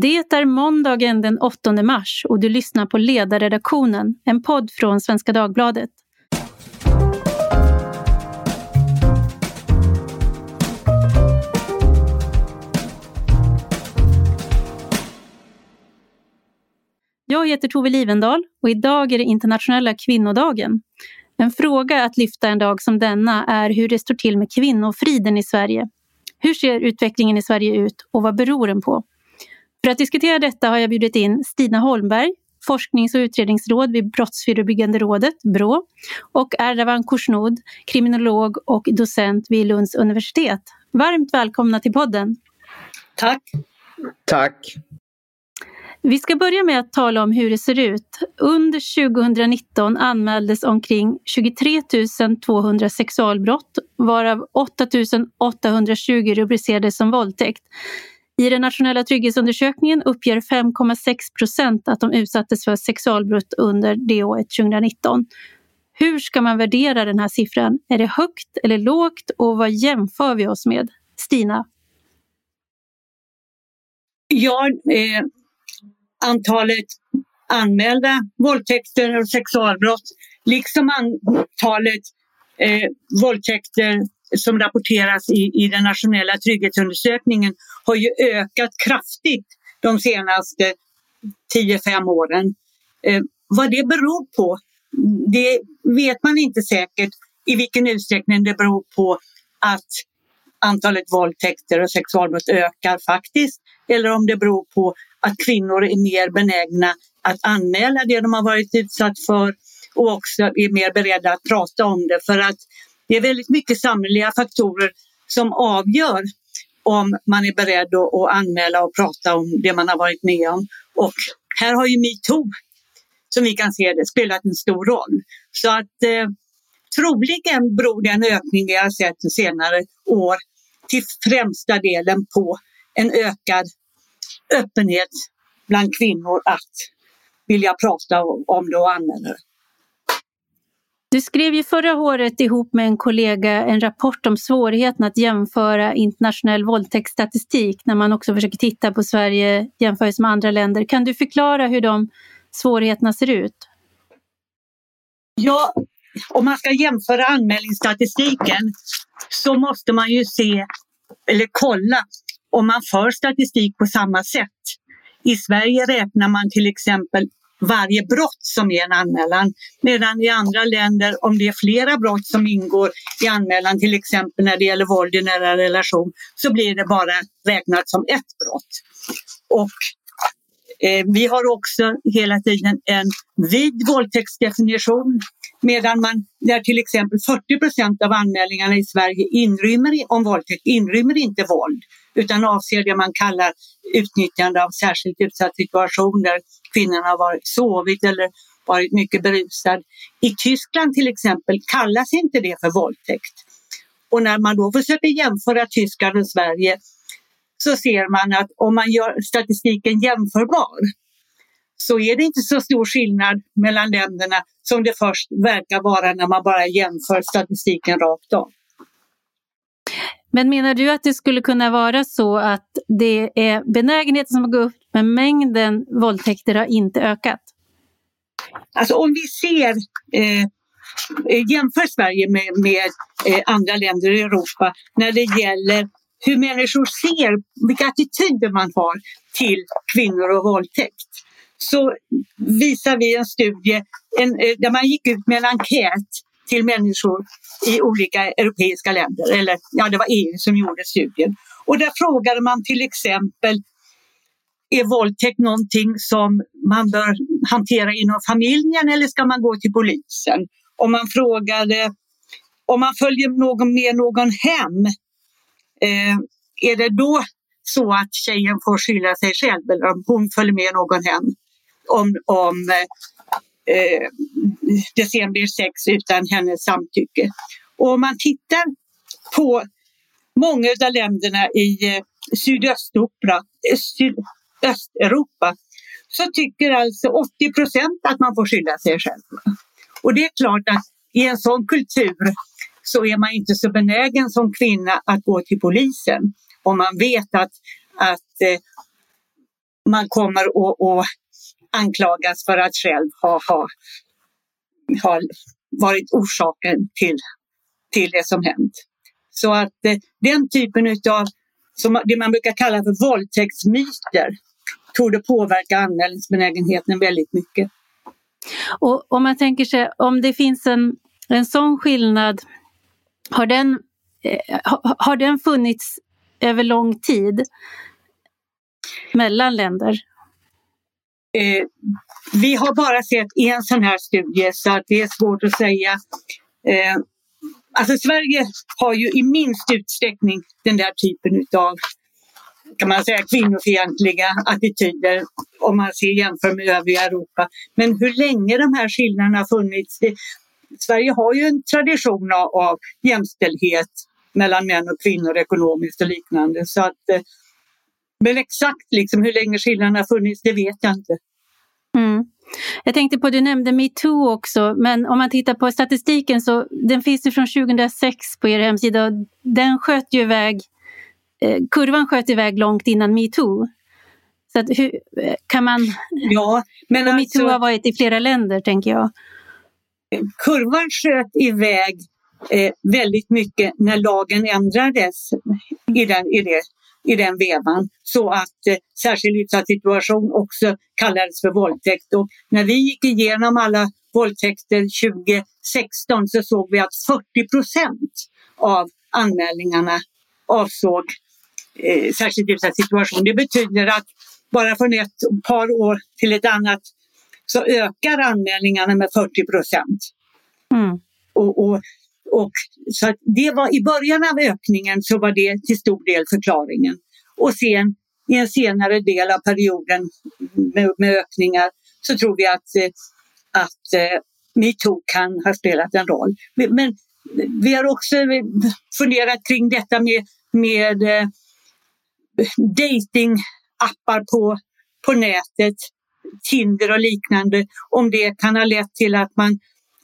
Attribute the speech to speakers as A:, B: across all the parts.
A: Det är måndagen den 8 mars och du lyssnar på Ledarredaktionen, en podd från Svenska Dagbladet. Jag heter Tove Livendal och idag är det internationella kvinnodagen. En fråga att lyfta en dag som denna är hur det står till med kvinnofriden i Sverige. Hur ser utvecklingen i Sverige ut och vad beror den på? För att diskutera detta har jag bjudit in Stina Holmberg, forsknings och utredningsråd vid Brottsförebyggande rådet, BRÅ, och Erdogan Korsnod, kriminolog och docent vid Lunds universitet. Varmt välkomna till podden.
B: Tack.
C: Tack.
A: Vi ska börja med att tala om hur det ser ut. Under 2019 anmäldes omkring 23 200 sexualbrott varav 8 820 rubricerades som våldtäkt. I den nationella trygghetsundersökningen uppger 5,6 procent att de utsattes för sexualbrott under det året 2019. Hur ska man värdera den här siffran? Är det högt eller lågt och vad jämför vi oss med? Stina?
B: Ja, eh, antalet anmälda våldtäkter och sexualbrott liksom antalet eh, våldtäkter som rapporteras i, i den nationella trygghetsundersökningen har ju ökat kraftigt de senaste 10-5 åren. Eh, vad det beror på, det vet man inte säkert i vilken utsträckning det beror på att antalet våldtäkter och sexualbrott ökar faktiskt eller om det beror på att kvinnor är mer benägna att anmäla det de har varit utsatt för och också är mer beredda att prata om det för att det är väldigt mycket samhälleliga faktorer som avgör om man är beredd att, anmäla och prata om det man har varit med om. Och här har ju metoo, som vi kan se det, spelat en stor roll. Så att eh, troligen beror den ökning vi har sett senare år till främsta delen på en ökad öppenhet bland kvinnor att vilja prata om det och anmäla det.
A: Du skrev ju förra året ihop med en kollega en rapport om svårigheten att jämföra internationell våldtäktsstatistik när man också försöker titta på Sverige jämfört med andra länder. Kan du förklara hur de svårigheterna ser ut?
B: Ja, om man ska jämföra anmälningsstatistiken så måste man ju se eller kolla om man för statistik på samma sätt. I Sverige räknar man till exempel varje brott som är en anmälan. Medan i andra länder, om det är flera brott som ingår i anmälan, till exempel när det gäller våld i nära relation, så blir det bara räknat som ett brott. Och eh, vi har också hela tiden en vid våldtäktsdefinition medan man där till exempel 40 procent av anmälningarna i Sverige inrymmer, om våldtäkt inrymmer inte våld utan avser det man kallar utnyttjande av särskilt utsatta situationer, kvinnan har varit sovit eller varit mycket berusad. I Tyskland till exempel kallas inte det för våldtäkt. Och när man då försöker jämföra Tyskland och Sverige så ser man att om man gör statistiken jämförbar så är det inte så stor skillnad mellan länderna som det först verkar vara när man bara jämför statistiken rakt av.
A: Men menar du att det skulle kunna vara så att det är benägenheten som har gått upp men mängden våldtäkter har inte ökat?
B: Alltså om vi ser, eh, eh, jämför Sverige med, med eh, andra länder i Europa när det gäller hur människor ser, vilka attityder man har till kvinnor och våldtäkt så visar vi en studie en, eh, där man gick ut med en enkät till människor i olika europeiska länder, eller ja, det var EU som gjorde studien. Och där frågade man till exempel, är våldtäkt någonting som man bör hantera inom familjen eller ska man gå till polisen? Och man frågade om man följer någon med någon hem, eh, är det då så att tjejen får skylla sig själv eller om hon följer med någon hem? Om, om eh, eh, det sen blir sex utan hennes samtycke. Och om man tittar på många av länderna i eh, Sydösteuropa, eh, Sydösteuropa så tycker alltså 80 procent att man får skylla sig själv. Och det är klart att i en sån kultur så är man inte så benägen som kvinna att gå till polisen om man vet att, att eh, man kommer att anklagas för att själv ha, ha, ha varit orsaken till, till det som hänt. Så att eh, den typen av, som det man brukar kalla för våldtäktsmyter, tror det påverka anmälningsbenägenheten väldigt mycket.
A: Och om man tänker sig, om det finns en, en sån skillnad, har den, eh, har den funnits över lång tid mellan länder?
B: Eh, vi har bara sett en sån här studie så att det är svårt att säga. Eh, alltså Sverige har ju i minst utsträckning den där typen av kan man säga, kvinnofientliga attityder om man ser jämför med övriga Europa. Men hur länge de här skillnaderna har funnits, det, Sverige har ju en tradition av, jämställdhet mellan män och kvinnor ekonomiskt och liknande. Så att, eh, men exakt liksom hur länge skillnaderna har funnits, det vet jag inte.
A: Jag tänkte på, du nämnde metoo också, men om man tittar på statistiken så den finns ju från 2006 på er hemsida och den sköt ju iväg, eh, kurvan sköt iväg långt innan metoo. Så att hur, eh, kan man...
B: Ja, men
A: och metoo alltså, har varit i flera länder tänker jag.
B: Kurvan sköt iväg eh, väldigt mycket när lagen ändrades i den, i det i den vevan så att eh, särskilt utsatt situation också kallades för våldtäkt. Och när vi gick igenom alla våldtäkter 2016 så såg vi att 40 procent av anmälningarna avsåg eh, särskilt utsatt situation. Det betyder att bara från ett par år till ett annat så ökar anmälningarna med 40 procent. Mm. Och, och, och, så det var, I början av ökningen så var det till stor del förklaringen. Och sen i en senare del av perioden med, med ökningar så tror vi att, eh, att eh, metoo kan ha spelat en roll. Men vi har också eh, funderat kring detta med, med datingappar på, på nätet, Tinder och liknande, om det kan ha lett till att man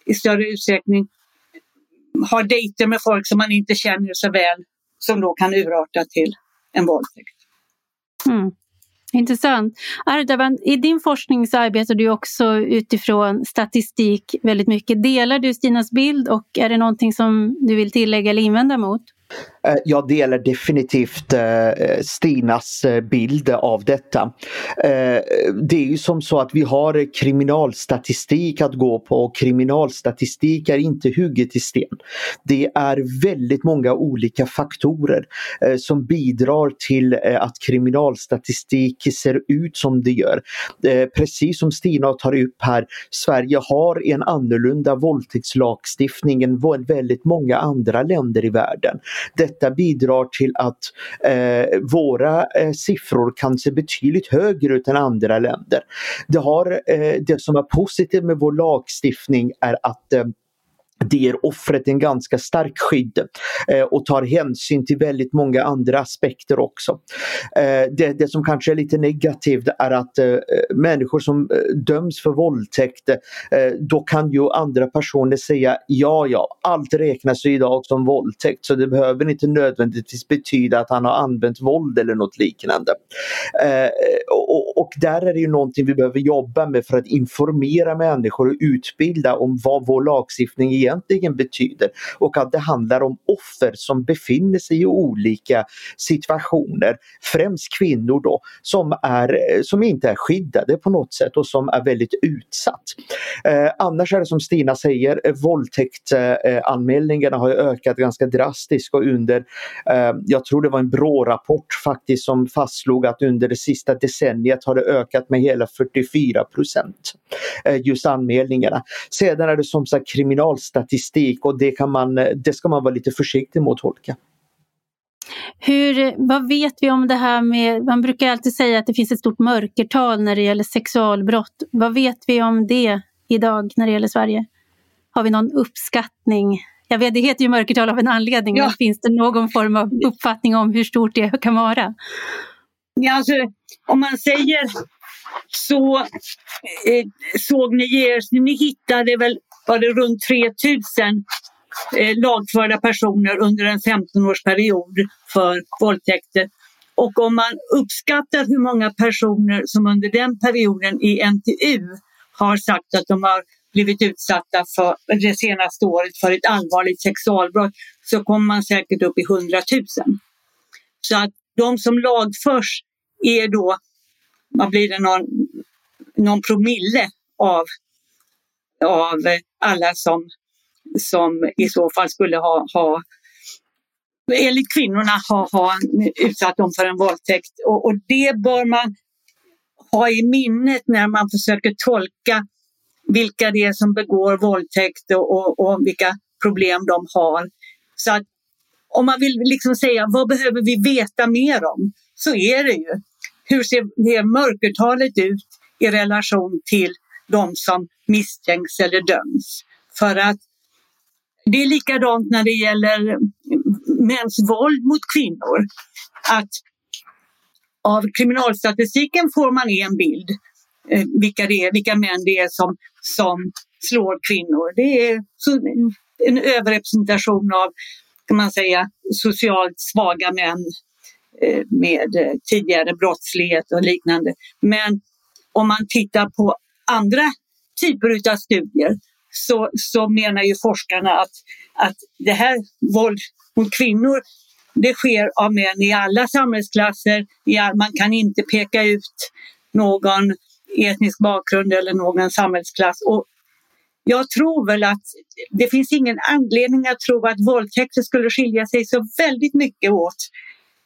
B: i större utsträckning har dejter med folk som man inte känner så väl som då kan urarta till en våldtäkt.
A: Mm. Intressant. Ardavan, i din forskning så arbetar du också utifrån statistik väldigt mycket. Delar du Stinas bild och är det någonting som du vill tillägga eller invända mot?
C: Eh, jag delar definitivt eh, Stinas eh, bild av detta. Eh, det är ju som så att vi har kriminalstatistik att gå på och kriminalstatistik är inte hugget i sten. Det är väldigt många olika faktorer som bidrar till att kriminalstatistik ser ut som det gör. Precis som Stina tar upp här, Sverige har en annorlunda våldtäktslagstiftning än väldigt många andra länder i världen. Detta bidrar till att eh, våra eh, siffror kan se betydligt högre ut än andra länder. Det, har, eh, det som är positivt med vår lagstiftning är att eh, det ger offret en ganska stark skydd eh, och tar hänsyn till väldigt många andra aspekter också. Eh, det, det, som kanske är lite negativt är att eh, människor som eh, döms för våldtäkt, eh, då kan ju andra personer säga ja, ja, allt räknas idag som våldtäkt så det behöver inte nödvändigtvis betyda att han har använt våld eller något liknande. Eh, och, och, där är det ju någonting vi behöver jobba med för att informera människor och utbilda om vad vår lagstiftning egentligen egentligen betyder och att det handlar om offer som befinner sig i olika situationer, främst kvinnor då, som, är, som inte är skyddade på något sätt och som är väldigt utsatt. Eh, annars är det som Stina säger, eh, våldtäktsanmälningarna har ökat ganska drastiskt och under, eh, jag tror det var en BRÅ-rapport faktiskt som fastslog att under det sista decenniet har det ökat med hela 44 procent. Eh, just anmälningarna. Sedan är det som sagt kriminalstatistik statistik och det, kan man, det ska man vara lite försiktig mot Holka.
A: Hur, vad vet vi om det här med, man brukar alltid säga att det finns ett stort mörkertal när det gäller sexualbrott. Vad vet vi om det idag när det gäller Sverige? Har vi någon uppskattning? Jag vet, det heter ju mörkertal av en anledning, ja. men finns det någon form av uppfattning om hur stort det kan vara?
B: Ja, alltså, om man säger så eh, såg ni er, ni hittade väl var det runt 3000 eh, lagförda personer under en 15-årsperiod för våldtäkter. Och om man uppskattar hur många personer som under den perioden i NTU har sagt att de har blivit utsatta för det senaste året för ett allvarligt sexualbrott så kommer man säkert upp i 100 000. Så att de som lagförs är då, vad blir det, någon, någon promille av, av alla som, som i så fall skulle ha, ha enligt kvinnorna ha, ha utsatt dem för en våldtäkt. Och, och det bör man ha i minnet när man försöker tolka vilka det är som begår våldtäkt och, och, och vilka problem de har. Så att om man vill liksom säga vad behöver vi veta mer om så är det ju hur ser det mörkertalet ut i relation till de som misstänks eller döms. För att det är likadant när det gäller mäns våld mot kvinnor. Att av kriminalstatistiken får man en bild eh, vilka, det är, vilka män det är som, som slår kvinnor. Det är en överrepresentation av kan man säga, socialt svaga män Eh, med eh, tidigare brottslighet och liknande. Men om man tittar på andra typer av studier så, så menar ju forskarna att, att det här våld mot kvinnor det sker av män i alla samhällsklasser. Man kan inte peka ut någon etnisk bakgrund eller någon samhällsklass. Och jag tror väl att det finns ingen anledning att tro att våldtäkter skulle skilja sig så väldigt mycket åt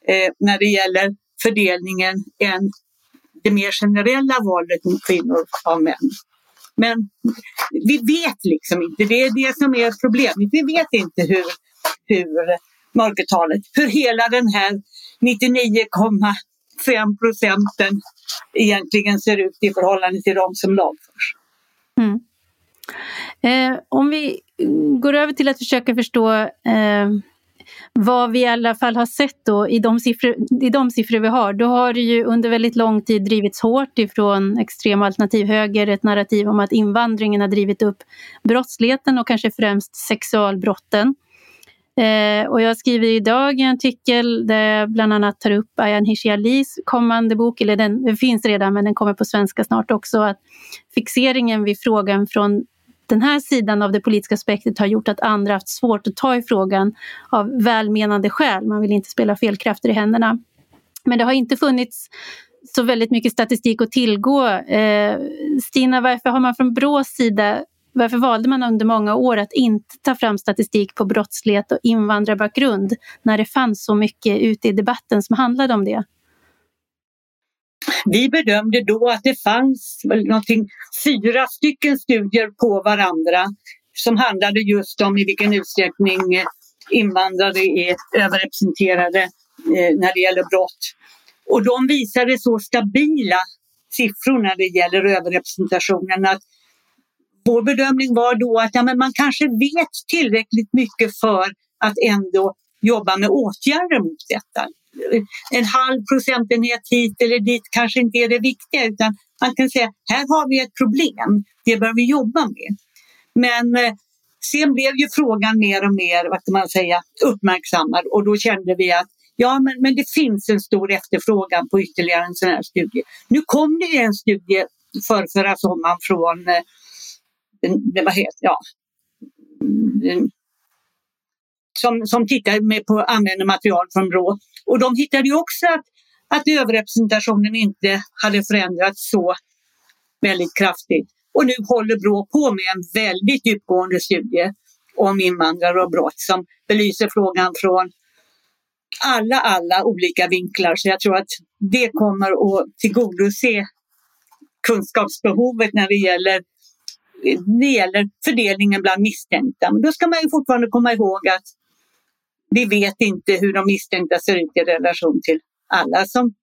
B: eh, när det gäller fördelningen än det mer generella våldet mot kvinnor av män. Men vi vet liksom inte, det är det som är problemet. Vi vet inte hur, hur mörkertalet, hur hela den här 99,5 procenten egentligen ser ut i förhållande till de som lagförs. Mm.
A: Eh, om vi går över till att försöka förstå eh, vad vi i alla fall har sett då i de, siffror, i de siffror vi har, då har det ju under väldigt lång tid drivits hårt ifrån extrem alternativ höger ett narrativ om att invandringen har drivit upp brottsligheten och kanske främst sexualbrotten. Eh, och jag skriver idag en artikel där jag bland annat tar upp Ayan Hishialis kommande bok, eller den, den finns redan men den kommer på svenska snart också, att fixeringen vid frågan från den här sidan av det politiska spektret har gjort att andra haft svårt att ta i frågan av välmenande skäl. Man vill inte spela felkrafter i händerna. Men det har inte funnits så väldigt mycket statistik att tillgå. Eh, Stina, varför har man från Brås sida varför valde man under många år att inte ta fram statistik på brottslighet och invandrarbakgrund när det fanns så mycket ute i debatten som handlade om det?
B: Vi bedömde då att det fanns någonting, fyra stycken studier på varandra som handlade just om i vilken utsträckning eh, invandrare är överrepresenterade eh, när det gäller brott. Och de visade så stabila siffror när det gäller överrepresentationen att vår bedömning var då att ja, men man kanske vet tillräckligt mycket för att ändå jobba med åtgärder mot detta en halv procentenhet hit eller dit kanske inte är det viktiga utan man kan säga här har vi ett problem, det bör vi jobba med. Men eh, sen blev ju frågan mer och mer vad man säga, uppmärksammad och då kände vi att ja, men, men det finns en stor efterfrågan på ytterligare en sån här studie. Nu kom det en studie för förra sommaren från eh, det, vad heter, ja, som, som tittar med på använder material från Brå. Och de hittade ju också att, att överrepresentationen inte hade förändrats så väldigt kraftigt. Och nu håller Brå på med en väldigt djupgående studie om invandrare och brott som belyser frågan från alla, alla olika vinklar. Så jag tror att det kommer att tillgodose kunskapsbehovet när det gäller, det gäller fördelningen bland misstänkta. Men då ska man ju fortfarande komma ihåg att vi vet inte hur de misstänkta ser ut i relation till alla som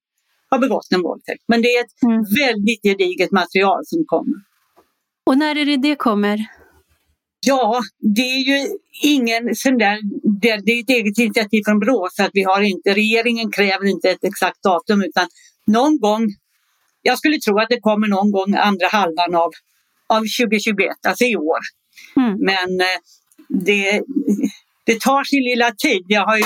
B: har begått en våldtäkt. Men det är ett mm. väldigt gediget material som kommer.
A: Och när är det det kommer?
B: Ja, det är ju ingen sån där, det, det är ett eget initiativ från Brå så att vi har inte, regeringen kräver inte ett exakt datum utan någon gång, jag skulle tro att det kommer någon gång andra halvan av, av 2021, alltså i år. Mm. Men eh, det, det tar sin lilla tid. Jag har ju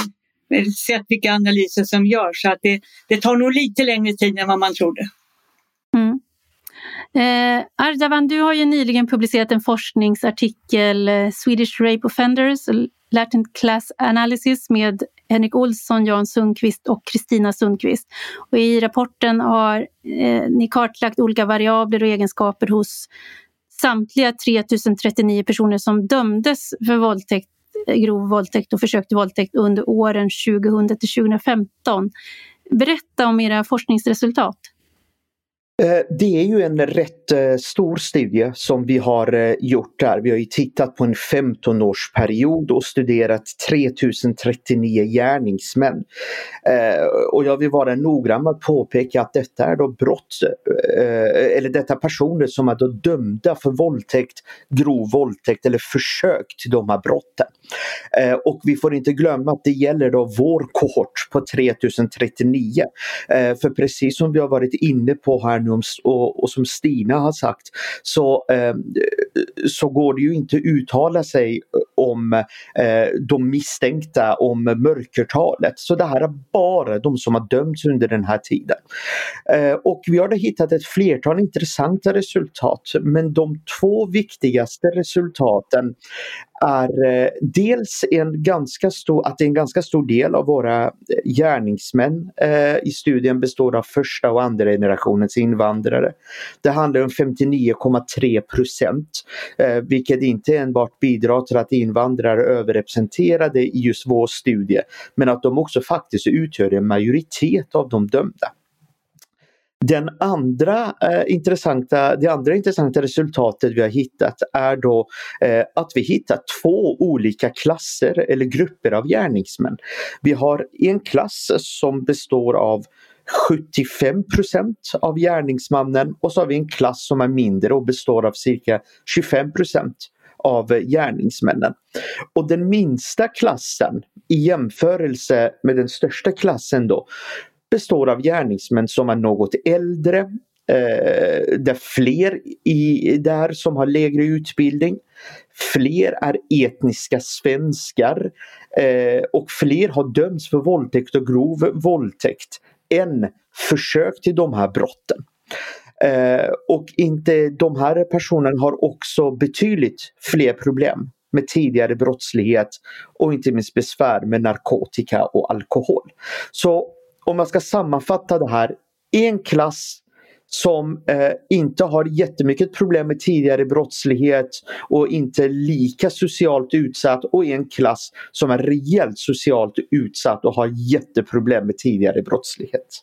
B: sett vilka analyser som görs så att det, det tar nog lite längre tid än vad man trodde.
A: Mm. Eh, Ardavan, du har ju nyligen publicerat en forskningsartikel, eh, Swedish Rape Offenders, Latent Class Analysis med Henrik Olsson, Jan Sundqvist och Kristina Sundqvist. Och I rapporten har eh, ni kartlagt olika variabler och egenskaper hos samtliga 3039 personer som dömdes för våldtäkt, grov våldtäkt och försök till våldtäkt under åren 2000 till 2015. Berätta om era forskningsresultat.
C: Eh, det är ju en rätt eh, stor studie som vi har eh, gjort där. Vi har ju tittat på en 15-årsperiod och studerat 3039 gärningsmän. Och jag vill vara noggrann med att påpeka att detta är då brott, eller detta personer som är då dömda för våldtäkt, grov våldtäkt eller försök till de här brotten. Och vi får inte glömma att det gäller då vår kohort på 3039. För precis som vi har varit inne på här nu och, och som Stina har sagt så, eh, så går det ju inte att uttala sig om eh, de misstänkta, om mörkertalet. Så det här är bara de som har dömts under den här tiden. Eh, och vi har hittat ett flertal intressanta resultat men de två viktigaste resultaten är eh, dels en ganska stor, att en ganska stor del av våra eh, gärningsmän eh, i studien består av första och andra generationens invandrare. Det handlar om 59,3 procent, eh, vilket inte enbart bidrar till att invandrare är överrepresenterade i just vår studie, men att de också faktiskt utgör en majoritet av de dömda. Den andra, eh, intressanta, det andra intressanta resultatet vi har hittat är då eh, att vi hittar två olika klasser eller grupper av gärningsmän. Vi har en klass som består av 75% av gärningsmannen och så har vi en klass som är mindre och består av cirka 25% av gärningsmännen. Och den minsta klassen i jämförelse med den största klassen då består av gärningsmän som är något äldre, eh, det är fler i, där som har lägre utbildning. Fler är etniska svenskar eh, och fler har dömts för våldtäkt och grov våldtäkt än försök till de här brotten. Eh, och inte de här personerna har också betydligt fler problem med tidigare brottslighet och inte minst besvär med narkotika och alkohol. Så om man ska sammanfatta det här, en klass som eh, inte har jättemycket problem med tidigare brottslighet och inte lika socialt utsatt och en klass som är rejält socialt utsatt och har jätteproblem med tidigare brottslighet.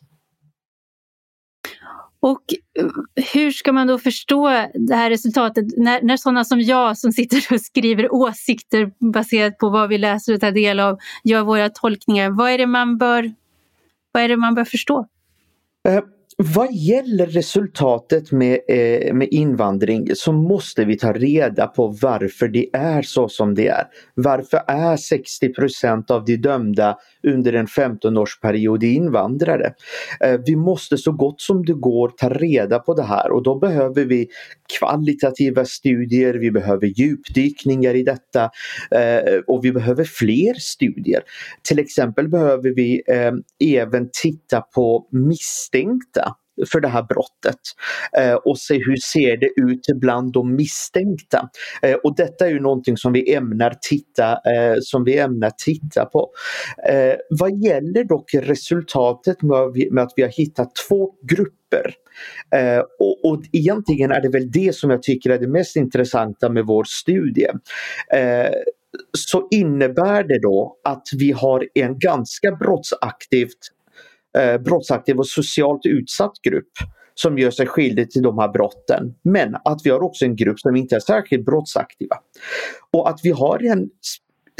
A: Och eh, hur ska man då förstå det här resultatet när, när sådana som jag som sitter och skriver åsikter baserat på vad vi läser och tar del av gör våra tolkningar? Vad är det man bör vad är det man bör förstå?
C: Eh, vad gäller resultatet med, eh, med invandring så måste vi ta reda på varför det är så som det är. Varför är 60% av de dömda under en 15-årsperiod i invandrare? Eh, vi måste så gott som det går ta reda på det här och då behöver vi kvalitativa studier, vi behöver djupdykningar i detta eh, och vi behöver fler studier. Till exempel behöver vi eh, även titta på misstänkta för det här brottet eh, och se hur ser det ut bland de misstänkta. Eh, och detta är ju någonting som vi ämnar titta, eh, som vi ämnar titta på. Eh, vad gäller dock resultatet med, med att vi har hittat två grupper Eh, och, och egentligen är det väl det som jag tycker är det mest intressanta med vår studie. Eh, så innebär det då att vi har en ganska brottsaktivt eh, brottsaktiv och socialt utsatt grupp som gör sig skyldig till de här brotten. Men att vi har också en grupp som inte är särskilt brottsaktiva. Och att vi har en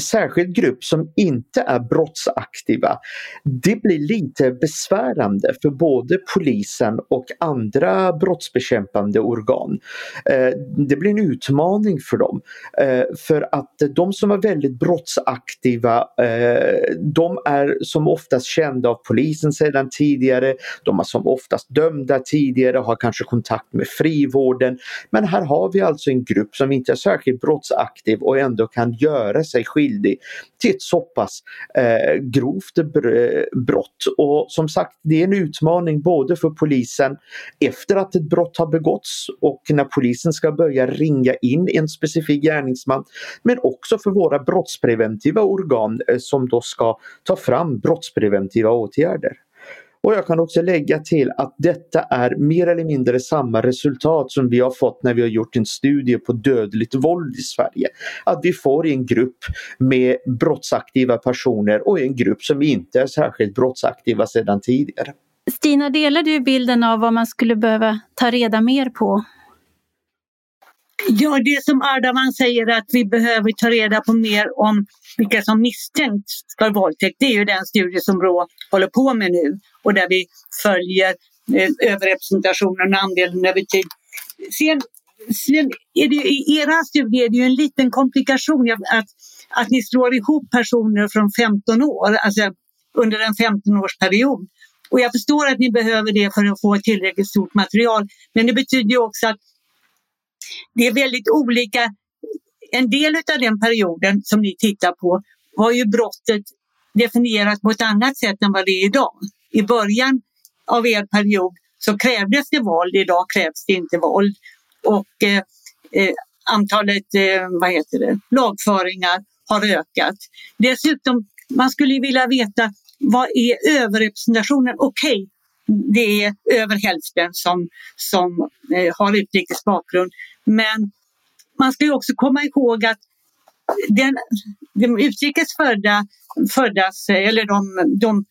C: särskild grupp som inte är brottsaktiva, det blir lite besvärande för både polisen och andra brottsbekämpande organ. Eh, det blir en utmaning för dem. Eh, för att de som är väldigt brottsaktiva, eh, de är som oftast kända av polisen sedan tidigare, de är som oftast dömda tidigare, har kanske kontakt med frivården. Men här har vi alltså en grupp som inte är särskilt brottsaktiv och ändå kan göra sig skyldig skyldig till ett så pass eh, grovt brott. Och som sagt, det är en utmaning både för polisen efter att ett brott har begåtts och när polisen ska börja ringa in en specifik gärningsman, men också för våra brottspreventiva organ eh, som då ska ta fram brottspreventiva åtgärder. Och jag kan också lägga till att detta är mer eller mindre samma resultat som vi har fått när vi har gjort en studie på dödligt våld i Sverige. Att vi får en grupp med brottsaktiva personer och en grupp som inte är särskilt brottsaktiva sedan tidigare.
A: Stina, delar du bilden av vad man skulle behöva ta reda mer på?
B: Ja, det som Ardavan säger att vi behöver ta reda på mer om vilka som misstänks för våldtäkt, det är ju den studie som Brå håller på med nu och där vi följer eh, överrepresentationen och andelen över tid. Sen, sen är det, i era studier är det ju en liten komplikation att, att ni slår ihop personer från 15 år, alltså under en 15-årsperiod. Och jag förstår att ni behöver det för att få ett tillräckligt stort material. Men det betyder ju också att det är väldigt olika. En del av den perioden som ni tittar på var ju brottet definierat på ett annat sätt än vad det är idag. I början av er period så krävdes det våld, idag krävs det inte våld. Och eh, eh, antalet eh, vad heter det, lagföringar har ökat. Dessutom, man skulle vilja veta vad är överrepresentationen? Okej, okay, det är över hälften som, som eh, har utrikes bakgrund. Men man ska ju också komma ihåg att den, de utrikes födda, föddas, eh, eller de, de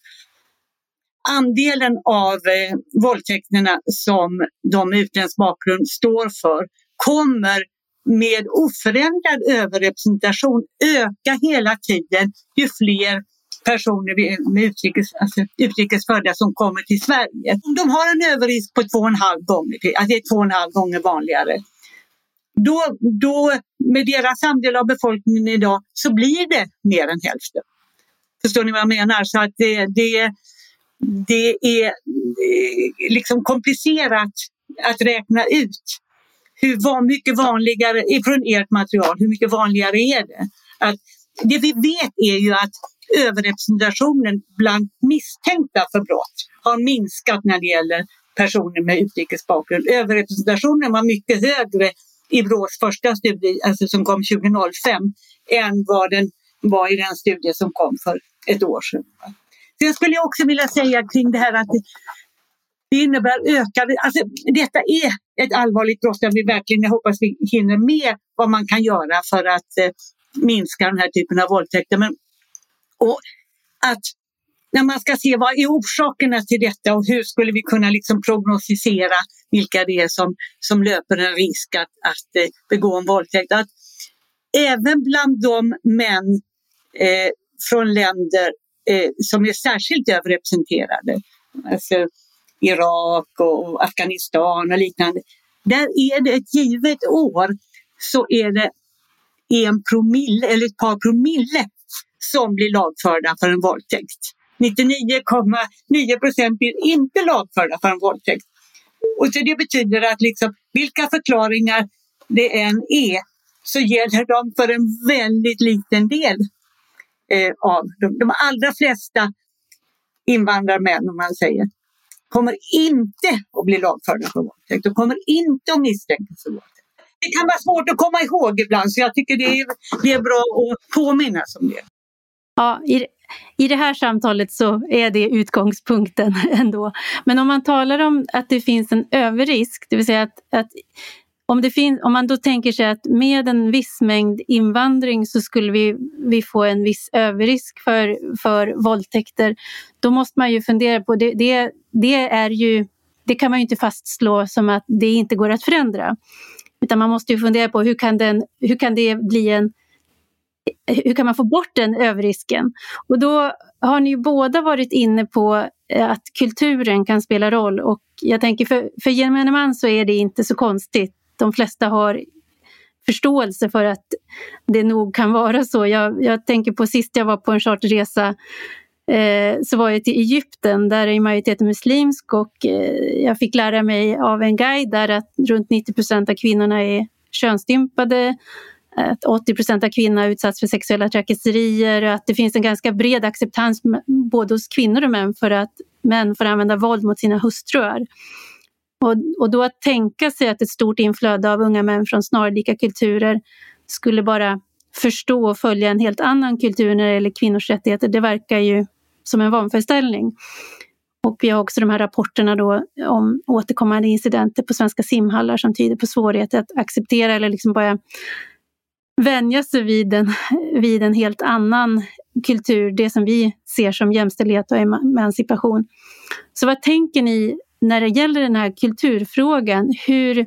B: andelen av eh, våldtäkterna som de med utländsk bakgrund står för kommer med oförändrad överrepresentation öka hela tiden ju fler personer med utrikes, alltså, utrikes födda som kommer till Sverige. Om de har en överrisk på två och en halv gånger, alltså det är två och en halv gånger vanligare. Då, då med deras andel av befolkningen idag så blir det mer än hälften. Förstår ni vad jag menar? Så att det, det, det är eh, liksom komplicerat att räkna ut hur mycket vanligare, från ert material, hur mycket vanligare är det? Att det vi vet är ju att överrepresentationen bland misstänkta för brott har minskat när det gäller personer med utrikes bakgrund. Överrepresentationen var mycket högre i Brås första studie, alltså som kom 2005, än vad den var i den studie som kom för ett år sedan. Sen skulle jag också vilja säga kring det här att det innebär ökade... Alltså, detta är ett allvarligt brott där vi verkligen, jag hoppas vi hinner med vad man kan göra för att eh, minska den här typen av våldtäkter. Men och att när man ska se vad är orsakerna till detta och hur skulle vi kunna liksom prognostisera vilka det är som, som löper en risk att, att eh, begå en våldtäkt. Att även bland de män eh, från länder eh, som är särskilt överrepresenterade, alltså Irak och Afghanistan och liknande, där är det ett givet år så är det en promille eller ett par promille som blir lagförda för en våldtäkt. 99,9 procent blir inte lagförda för en våldtäkt. Och så det betyder att liksom, vilka förklaringar det än är så gäller de för en väldigt liten del eh, av de, de allra flesta invandrarmän, om man säger, kommer inte att bli lagförda för våldtäkt. De kommer inte att misstänkas för våldtäkt. Det kan vara svårt att komma ihåg ibland så jag tycker det är, det är bra att påminnas om det.
A: Ja, i, i det här samtalet så är det utgångspunkten ändå. Men om man talar om att det finns en överrisk, det vill säga att, att om, det finns, om man då tänker sig att med en viss mängd invandring så skulle vi, vi få en viss överrisk för, för våldtäkter, då måste man ju fundera på, det, det, det är ju det kan man ju inte fastslå som att det inte går att förändra. Utan man måste ju fundera på hur kan, den, hur kan det bli en hur kan man få bort den överrisken? Och då har ni ju båda varit inne på eh, att kulturen kan spela roll och jag tänker för, för gemene man så är det inte så konstigt. De flesta har förståelse för att det nog kan vara så. Jag, jag tänker på sist jag var på en charterresa eh, så var jag till Egypten, där är majoriteten muslimsk och eh, jag fick lära mig av en guide där att runt 90 procent av kvinnorna är könsstympade att 80 procent av kvinnor utsatts för sexuella trakasserier och att det finns en ganska bred acceptans både hos kvinnor och män för att män får använda våld mot sina hustrur. Och, och då att tänka sig att ett stort inflöde av unga män från snarlika kulturer skulle bara förstå och följa en helt annan kultur när det gäller kvinnors rättigheter, det verkar ju som en vanföreställning. Och vi har också de här rapporterna då om återkommande incidenter på svenska simhallar som tyder på svårigheter att acceptera eller liksom bara vänja sig vid en, vid en helt annan kultur, det som vi ser som jämställdhet och emancipation. Så vad tänker ni när det gäller den här kulturfrågan? Hur,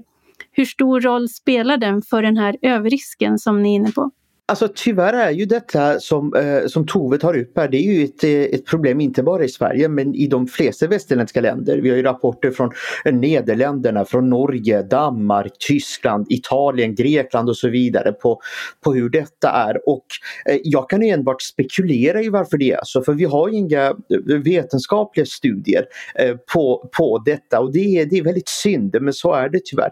A: hur stor roll spelar den för den här överrisken som ni är inne på?
C: Alltså tyvärr är ju detta som, eh, som Tove tar upp här, det är ju ett, eh, ett problem inte bara i Sverige men i de flesta västerländska länder. Vi har ju rapporter från eh, Nederländerna, från Norge, Danmark, Tyskland, Italien, Grekland och så vidare på, på hur detta är. Och eh, jag kan enbart spekulera i varför det är så, för vi har inga eh, vetenskapliga studier eh, på, på detta och det är, det är väldigt synd, men så är det tyvärr.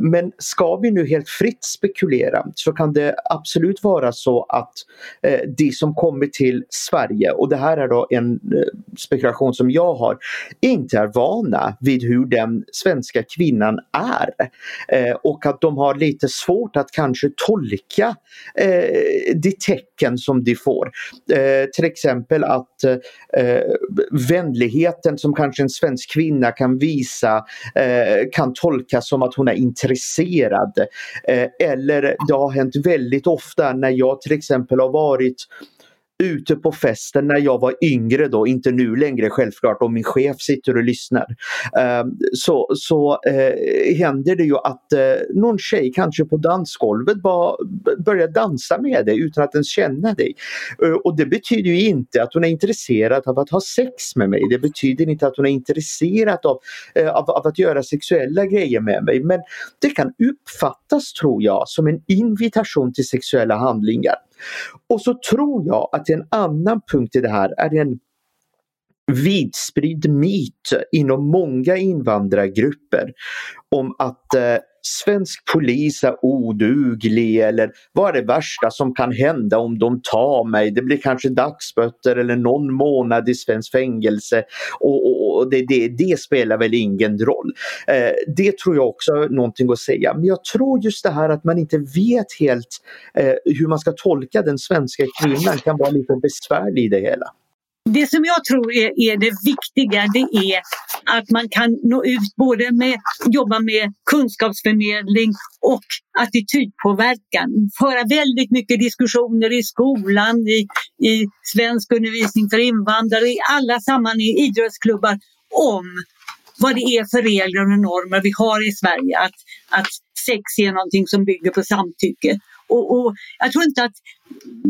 C: men ska vi nu helt fritt spekulera så kan det absolut absolut vara så att eh, de som kommer till Sverige, och det här är då en eh, spekulation som jag har, inte är vana vid hur den svenska kvinnan är. Eh, och att de har lite svårt att kanske tolka eh, de tecken som de får. Eh, till exempel att eh, vänligheten som kanske en svensk kvinna kan visa eh, kan tolkas som att hon är intresserad. Eh, eller det har hänt väldigt ofta ofta när jag till exempel har varit ute på festen när jag var yngre då, inte nu längre självklart om min chef sitter och lyssnar. Ehm, så så eh, händer det ju att eh, någon tjej kanske på dansgolvet bara börjar dansa med dig utan att ens känna dig. Eh, och det betyder ju inte att hon är intresserad av att ha sex med mig. Det betyder inte att hon är intresserad av, eh, av, av att göra sexuella grejer med mig. Men det kan uppfattas, tror jag, som en invitation till sexuella handlingar. Och så tror jag att en annan punkt i det här är en vidspridd myt inom många invandrargrupper om att eh, svensk polis är oduglig eller vad är det värsta som kan hända om de tar mig? Det blir kanske dagsböter eller någon månad i svensk fängelse och, och, och det, det, det, spelar väl ingen roll. Eh, det tror jag också är någonting att säga. Men jag tror just det här att man inte vet helt eh, hur man ska tolka den svenska kvinnan kan vara lite besvärlig i det hela.
B: Det som jag tror är, är, det viktiga det är att man kan nå ut både med jobba med kunskapsförmedling och attitydpåverkan. Föra väldigt mycket diskussioner i skolan, i, i svensk undervisning för invandrare, i alla sammanhang, i idrottsklubbar om vad det är för regler och normer vi har i Sverige. Att, att sex är någonting som bygger på samtycke. Och, och jag tror inte att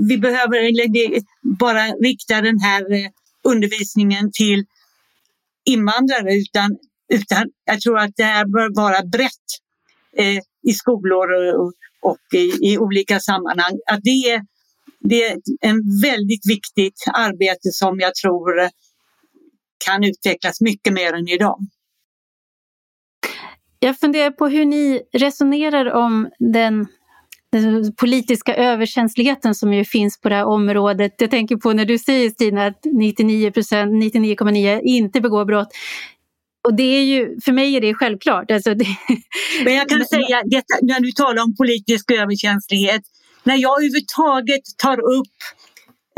B: vi behöver bara rikta den här eh, undervisningen till invandrare utan, utan jag tror att det här bör vara brett eh, i skolor och, och i, i, olika sammanhang. Att det, är, det är en väldigt viktigt arbete som jag tror eh, kan utvecklas mycket mer än idag.
A: Jag funderar på hur ni resonerar om den den politiska överkänsligheten som ju finns på det här området. Jag tänker på när du säger Stina att 99 99,9 inte begår brott. Och det är ju, för mig är det självklart. Alltså det...
B: Men jag kan säga, detta, när du talar om politisk överkänslighet, när jag överhuvudtaget tar upp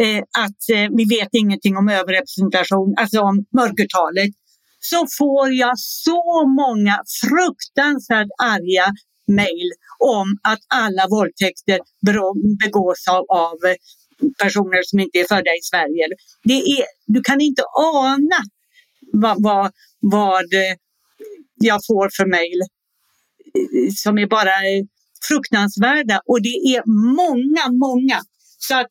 B: eh, att eh, vi vet ingenting om överrepresentation, alltså om mörkertalet, så får jag så många fruktansvärt arga mejl om att alla våldtäkter begås av, av personer som inte är födda i Sverige. Det är, du kan inte ana vad, vad, vad eh, jag får för mejl eh, som är bara eh, fruktansvärda och det är många, många. Så att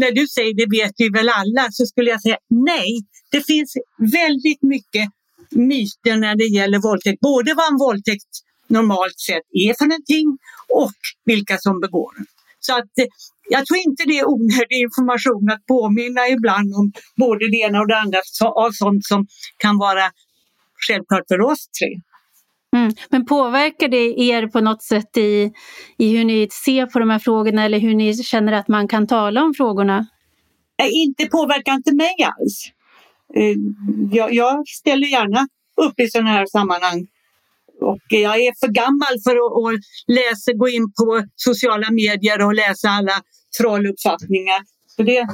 B: när du säger det vet vi väl alla så skulle jag säga nej. Det finns väldigt mycket myter när det gäller våldtäkt. Både vad en våldtäkt normalt sett är för någonting och vilka som begår den. Så att eh, jag tror inte det är onödig information att påminna ibland om både det ena och det andra av sånt som kan vara självklart för oss tre.
A: Mm. Men påverkar det er på något sätt i, i hur ni ser på de här frågorna eller hur ni känner att man kan tala om frågorna?
B: Nej, inte påverkar inte mig alls. Eh, jag, jag ställer gärna upp i sådana här sammanhang. Och jag är för gammal för att, att läsa, gå in på sociala medier och läsa alla trolluppfattningar. Så det...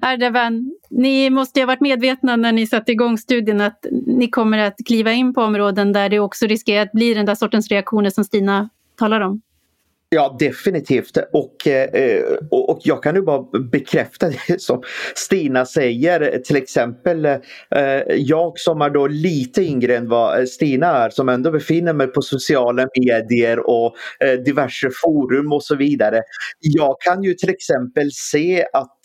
A: Ardavan, ni måste ha varit medvetna när ni satte igång studien att ni kommer att kliva in på områden där det också riskerar att bli den där sortens reaktioner som Stina talar om.
C: Ja definitivt och, eh, och, och jag kan ju bara bekräfta det som Stina säger. Till exempel eh, jag som är då lite yngre än vad Stina är som ändå befinner mig på sociala medier och eh, diverse forum och så vidare. Jag kan ju till exempel se att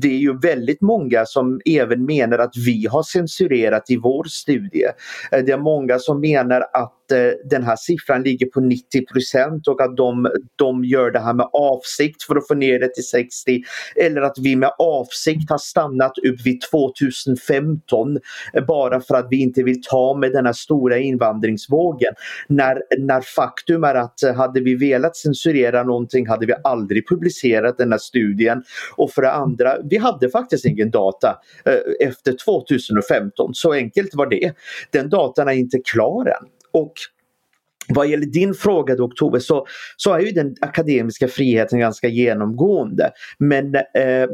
C: det är ju väldigt många som även menar att vi har censurerat i vår studie. Det är många som menar att Eh, den här siffran ligger på 90 och att de, de gör det här med avsikt för att få ner det till 60 eller att vi med avsikt har stannat upp vid 2015 bara för att vi inte vill ta med den här stora invandringsvågen. När, när faktum är att eh, hade vi velat censurera någonting hade vi aldrig publicerat den här studien. Och för det andra, vi hade faktiskt ingen data eh, efter 2015. Så enkelt var det. Den datan är inte klar än. Och vad gäller din fråga då, Tove, så, så är ju den akademiska friheten ganska genomgående. Men eh,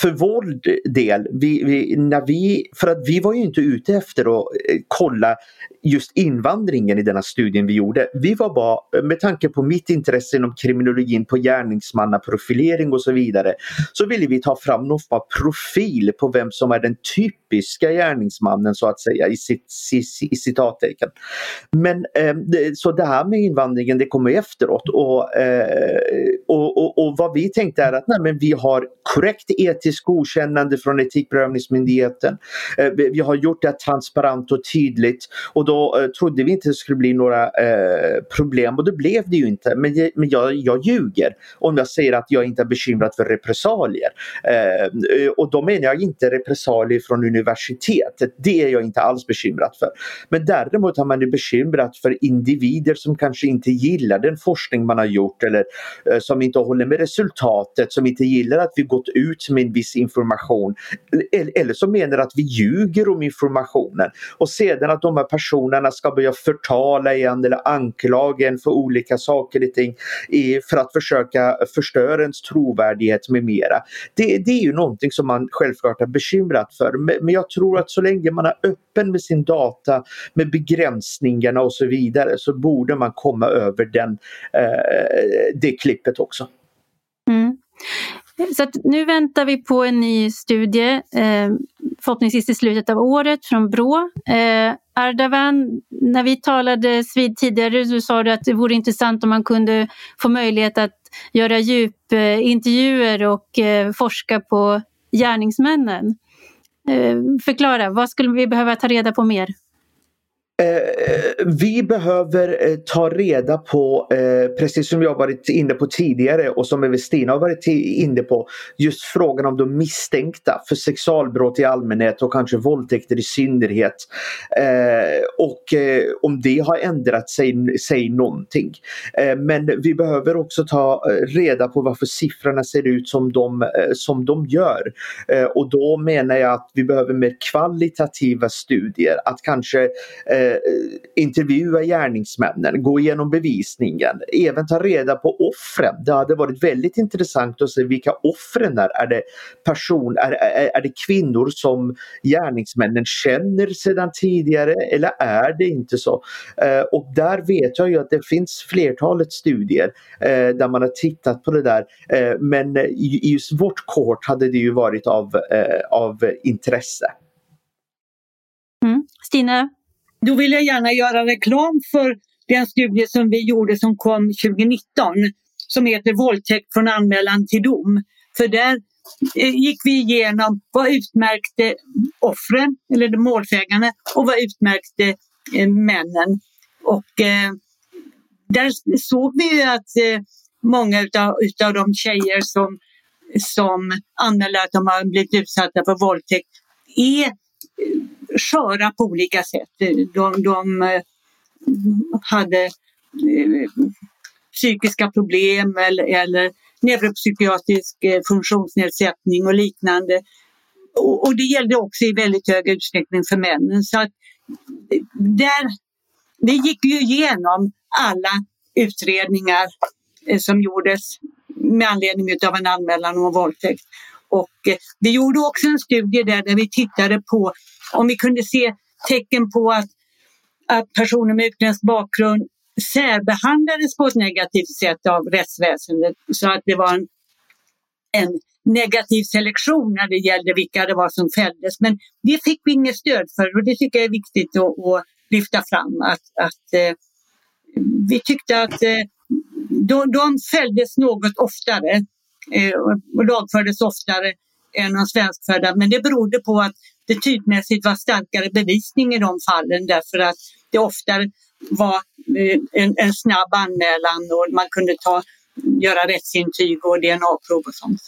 C: för vår del, vi, vi, när vi, för att vi var ju inte ute efter att eh, kolla just invandringen i denna studien vi gjorde. Vi var bara, med tanke på mitt intresse inom kriminologin på gärningsmannaprofilering och så vidare, så ville vi ta fram någon form av profil på vem som är den typiska gärningsmannen så att säga i, sitt, i, i citattecken. Men eh, så det här med invandringen det kommer efteråt och, eh, och, och, och, vad vi tänkte är att nej, men vi har korrekt etiskt godkännande från Etikprövningsmyndigheten. Eh, vi har gjort det transparent och tydligt och då eh, trodde vi inte det skulle bli några eh, problem och det blev det ju inte. Men, men jag, jag ljuger om jag säger att jag inte är bekymrad för repressalier. Eh, eh, och då menar jag inte repressalier från universitetet. Det är jag inte alls bekymrad för. Men däremot har man är bekymrad för individer som kanske inte gillar den forskning man har gjort eller eh, som inte håller med resultatet, som inte gillar att vi gått ut med en viss information. Eller, eller som menar att vi ljuger om informationen. Och sedan att de här personerna ska börja förtala igen eller anklaga en för olika saker och ting i, för att försöka förstöra ens trovärdighet med mera. Det, det är ju någonting som man självklart är bekymrad för. Men jag tror att så länge man är öppen med sin data, med begränsningarna och så vidare så borde man komma över den, eh, det klippet också.
A: Mm. Så nu väntar vi på en ny studie, eh, förhoppningsvis i slutet av året från Brå. Eh, Ardavan, när vi talades vid tidigare så sa du att det vore intressant om man kunde få möjlighet att göra djupintervjuer och eh, forska på gärningsmännen. Eh, förklara, vad skulle vi behöva ta reda på mer?
C: Eh, vi behöver eh, ta reda på, eh, precis som jag varit inne på tidigare och som Evestina har varit inne på, just frågan om de misstänkta för sexualbrott i allmänhet och kanske våldtäkter i synnerhet. Eh, och eh, om det har ändrat sig, sig någonting. Eh, men vi behöver också ta eh, reda på varför siffrorna ser ut som de, eh, som de gör. Eh, och då menar jag att vi behöver mer kvalitativa studier, att kanske Eh, intervjua gärningsmännen, gå igenom bevisningen, även ta reda på offren. Det hade varit väldigt intressant att se vilka offren är. Är det, person, är, är, är det kvinnor som gärningsmännen känner sedan tidigare eller är det inte så? Eh, och där vet jag ju att det finns flertalet studier eh, där man har tittat på det där. Eh, men i just vårt kort hade det ju varit av, eh, av intresse.
A: Mm
B: då vill jag gärna göra reklam för den studie som vi gjorde som kom 2019 som heter Våldtäkt från anmälan till dom. För där eh, gick vi igenom vad utmärkte offren, eller målsägarna, och vad utmärkte eh, männen. Och eh, där såg vi att eh, många utav, utav de tjejer som, som anmäler att de har blivit utsatta för våldtäkt är sköra på olika sätt. De, de eh, hade eh, psykiska problem eller, eller neuropsykiatrisk eh, funktionsnedsättning och liknande. Och, och, det gällde också i väldigt hög utsträckning för männen. Så att där, det gick ju igenom alla utredningar som gjordes med anledning av en anmälan om våldtäkt. Och eh, vi gjorde också en studie där, där vi tittade på om vi kunde se tecken på att, att personer med utländsk bakgrund särbehandlades på ett negativt sätt av rättsväsendet så att det var en, en negativ selektion när det gällde vilka det var som fälldes. Men det fick vi inget stöd för och det tycker jag är viktigt att, att lyfta fram. Att, att eh, vi tyckte att eh, de, de fälldes något oftare och lagfördes oftare än de svenskfödda. Men det berodde på att det typmässigt var starkare bevisning i de fallen därför att det oftare var eh, en, en snabb anmälan och man kunde ta, göra rättsintyg och DNA-prov och sånt.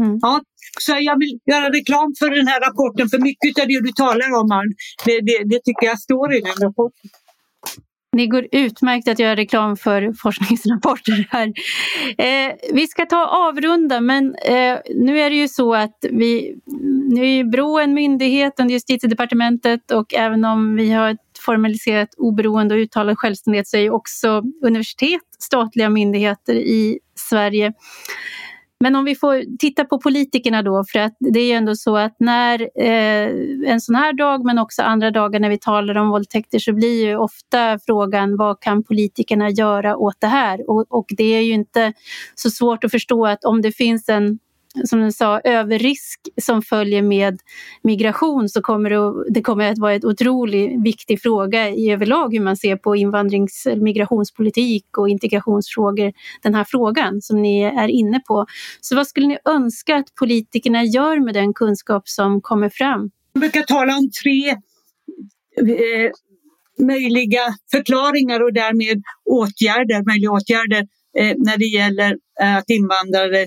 B: Mm. Ja, så jag vill göra reklam för den här rapporten för mycket av det du talar om, det, det, det tycker jag står i den rapporten.
A: Det går utmärkt att göra reklam för forskningsrapporter här. Eh, vi ska ta avrunda men eh, nu är det ju så att vi, nu är Brå en myndighet under justitiedepartementet och även om vi har ett formaliserat oberoende och uttalad självständighet så är ju också universitet statliga myndigheter i Sverige. Men om vi får titta på politikerna då, för att det är ju ändå så att när eh, en sån här dag men också andra dagar när vi talar om våldtäkter så blir ju ofta frågan vad kan politikerna göra åt det här? Och, och det är ju inte så svårt att förstå att om det finns en som du sa, överrisk som följer med migration så kommer det, det kommer att vara en otroligt viktig fråga i överlag hur man ser på invandrings migrationspolitik och integrationsfrågor, den här frågan som ni är inne på. Så vad skulle ni önska att politikerna gör med den kunskap som kommer fram?
B: Jag brukar tala om tre eh, möjliga förklaringar och därmed åtgärder, möjliga åtgärder eh, när det gäller eh, att invandrare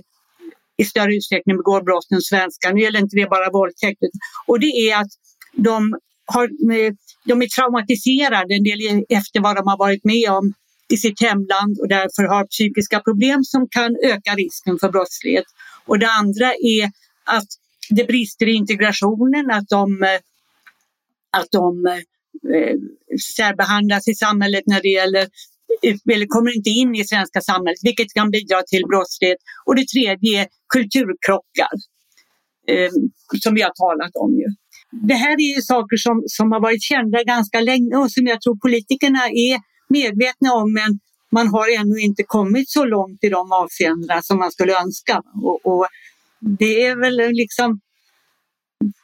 B: i större utsträckning begår brott än svenskar. Nu gäller inte det bara våldtäkt. Och det är att de, har, eh, de är traumatiserade en del efter vad de har varit med om i sitt hemland och därför har psykiska problem som kan öka risken för brottslighet. Och det andra är att det brister i integrationen, att de, att de eh, eh särbehandlas i samhället när det gäller eller kommer inte in i svenska samhället, vilket kan bidra till brottslighet. Och det tredje är kulturkrockar, eh, som vi har talat om. Ju. Det här är ju saker som, som har varit kända ganska länge och som jag tror politikerna är medvetna om, men man har ännu inte kommit så långt i de avseendena som man skulle önska. Och, och det är väl liksom,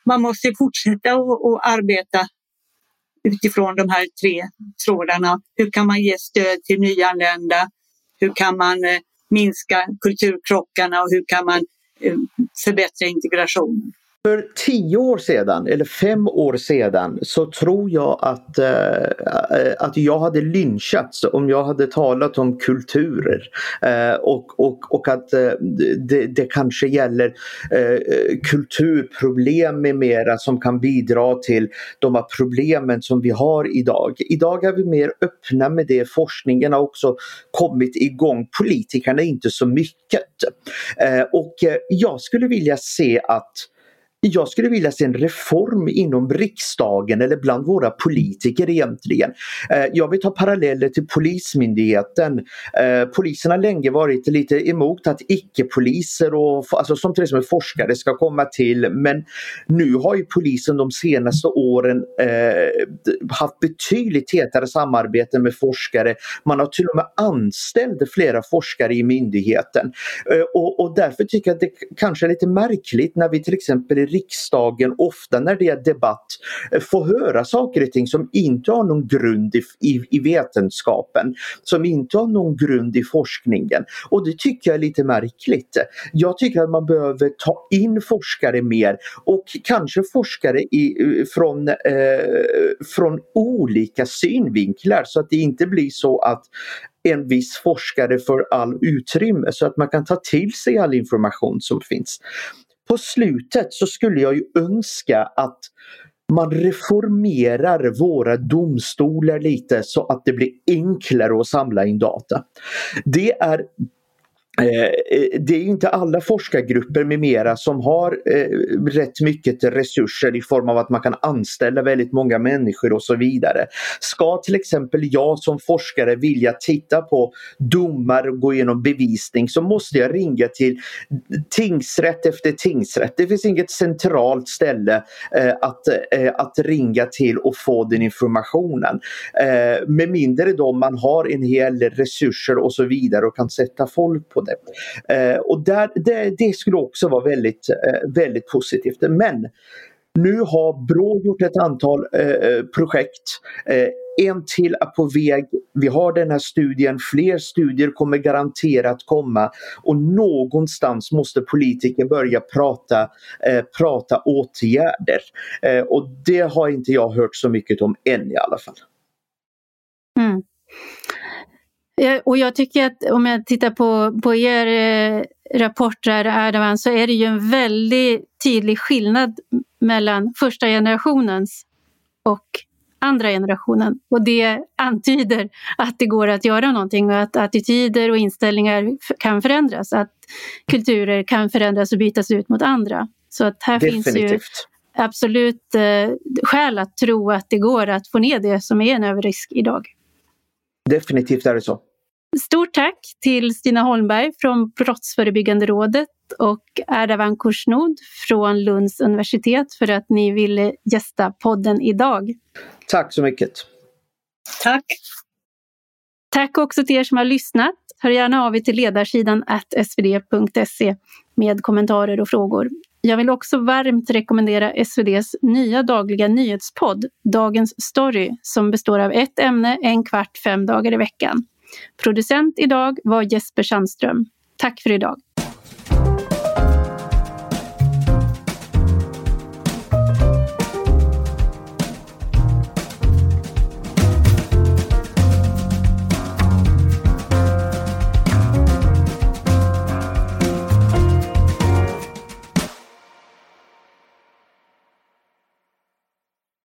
B: man måste fortsätta att arbeta utifrån de här tre trådarna. Hur kan man ge stöd till nyanlända? Hur kan man eh, minska kulturkrockarna och hur kan man eh, förbättra integrationen?
C: För tio år sedan eller fem år sedan så tror jag att, äh, att jag hade lynchats om jag hade talat om kulturer. Äh, och, och, och att äh, det, det, kanske gäller kulturproblem med mera som kan bidra till de här problemen som vi har idag. Idag är vi mer öppna med det. Forskningen har också kommit igång. Politikerna är inte så mycket. och jag skulle vilja se att jag skulle vilja se en reform inom riksdagen eller bland våra politiker egentligen. Eh, jag vill ta paralleller till Polismyndigheten. Eh, polisen har länge varit lite emot att icke-poliser och alltså som till exempel forskare ska komma till men nu har ju polisen de senaste åren eh, haft betydligt tätare samarbete med forskare. Man har till och med anställt flera forskare i myndigheten. Och, och därför tycker jag att det kanske är lite märkligt när vi till exempel riksdagen ofta när det är debatt eh, får höra saker och ting som inte har någon grund i, i, i vetenskapen, som inte har någon grund i forskningen. Och det tycker jag är lite märkligt. Jag tycker att man behöver ta in forskare mer och kanske forskare i, eh, från, eh, från olika synvinklar så att det inte blir så att en viss forskare får all utrymme så att man kan ta till sig all information som finns på slutet så skulle jag ju önska att man reformerar våra domstolar lite så att det blir enklare att samla in data. Det är Eh, eh, det är inte alla forskargrupper med mera som har eh, rätt mycket resurser i form av att man kan anställa väldigt många människor och så vidare. Ska till exempel jag som forskare vilja titta på domar och gå igenom bevisning så måste jag ringa till tingsrätt efter tingsrätt. Det finns inget centralt ställe att, att ringa till och få den informationen. med mindre då man har en hel resurser och så vidare och kan sätta folk på det. Eh, och där, det, det, skulle också vara väldigt, eh, väldigt positivt. Men nu har Brå gjort ett antal eh, eh, projekt. Eh, en till är på väg. Vi har den här studien, fler studier kommer garanterat komma och någonstans måste politiker börja prata, eh, prata åtgärder. Eh, och det har inte jag hört så mycket om än i alla fall.
A: Mm. Och jag tycker att om jag tittar på, på er eh, rapport Erdogan, så är det ju en väldigt tydlig skillnad mellan första generationens och andra generationen. Och det antyder att det går att göra någonting och att attityder och inställningar kan förändras. Att kulturer kan förändras och bytas ut mot andra. Så att här Definitivt. finns ju absolut eh, skäl att tro att det går att få ner det som är en överrisk idag.
C: Definitivt är det så.
A: Stort tack till Stina Holmberg från Brottsförebyggande rådet och Erdavan Kursnod från Lunds universitet för att ni ville gästa podden idag.
C: Tack så mycket.
B: Tack.
A: Tack också till er som har lyssnat. Hör gärna av er till ledarsidan svd.se med kommentarer och frågor. Jag vill också varmt rekommendera SVDs nya dagliga nyhetspodd Dagens Story som består av ett ämne en kvart fem dagar i veckan. Producent idag var Jesper Sandström. Tack för idag.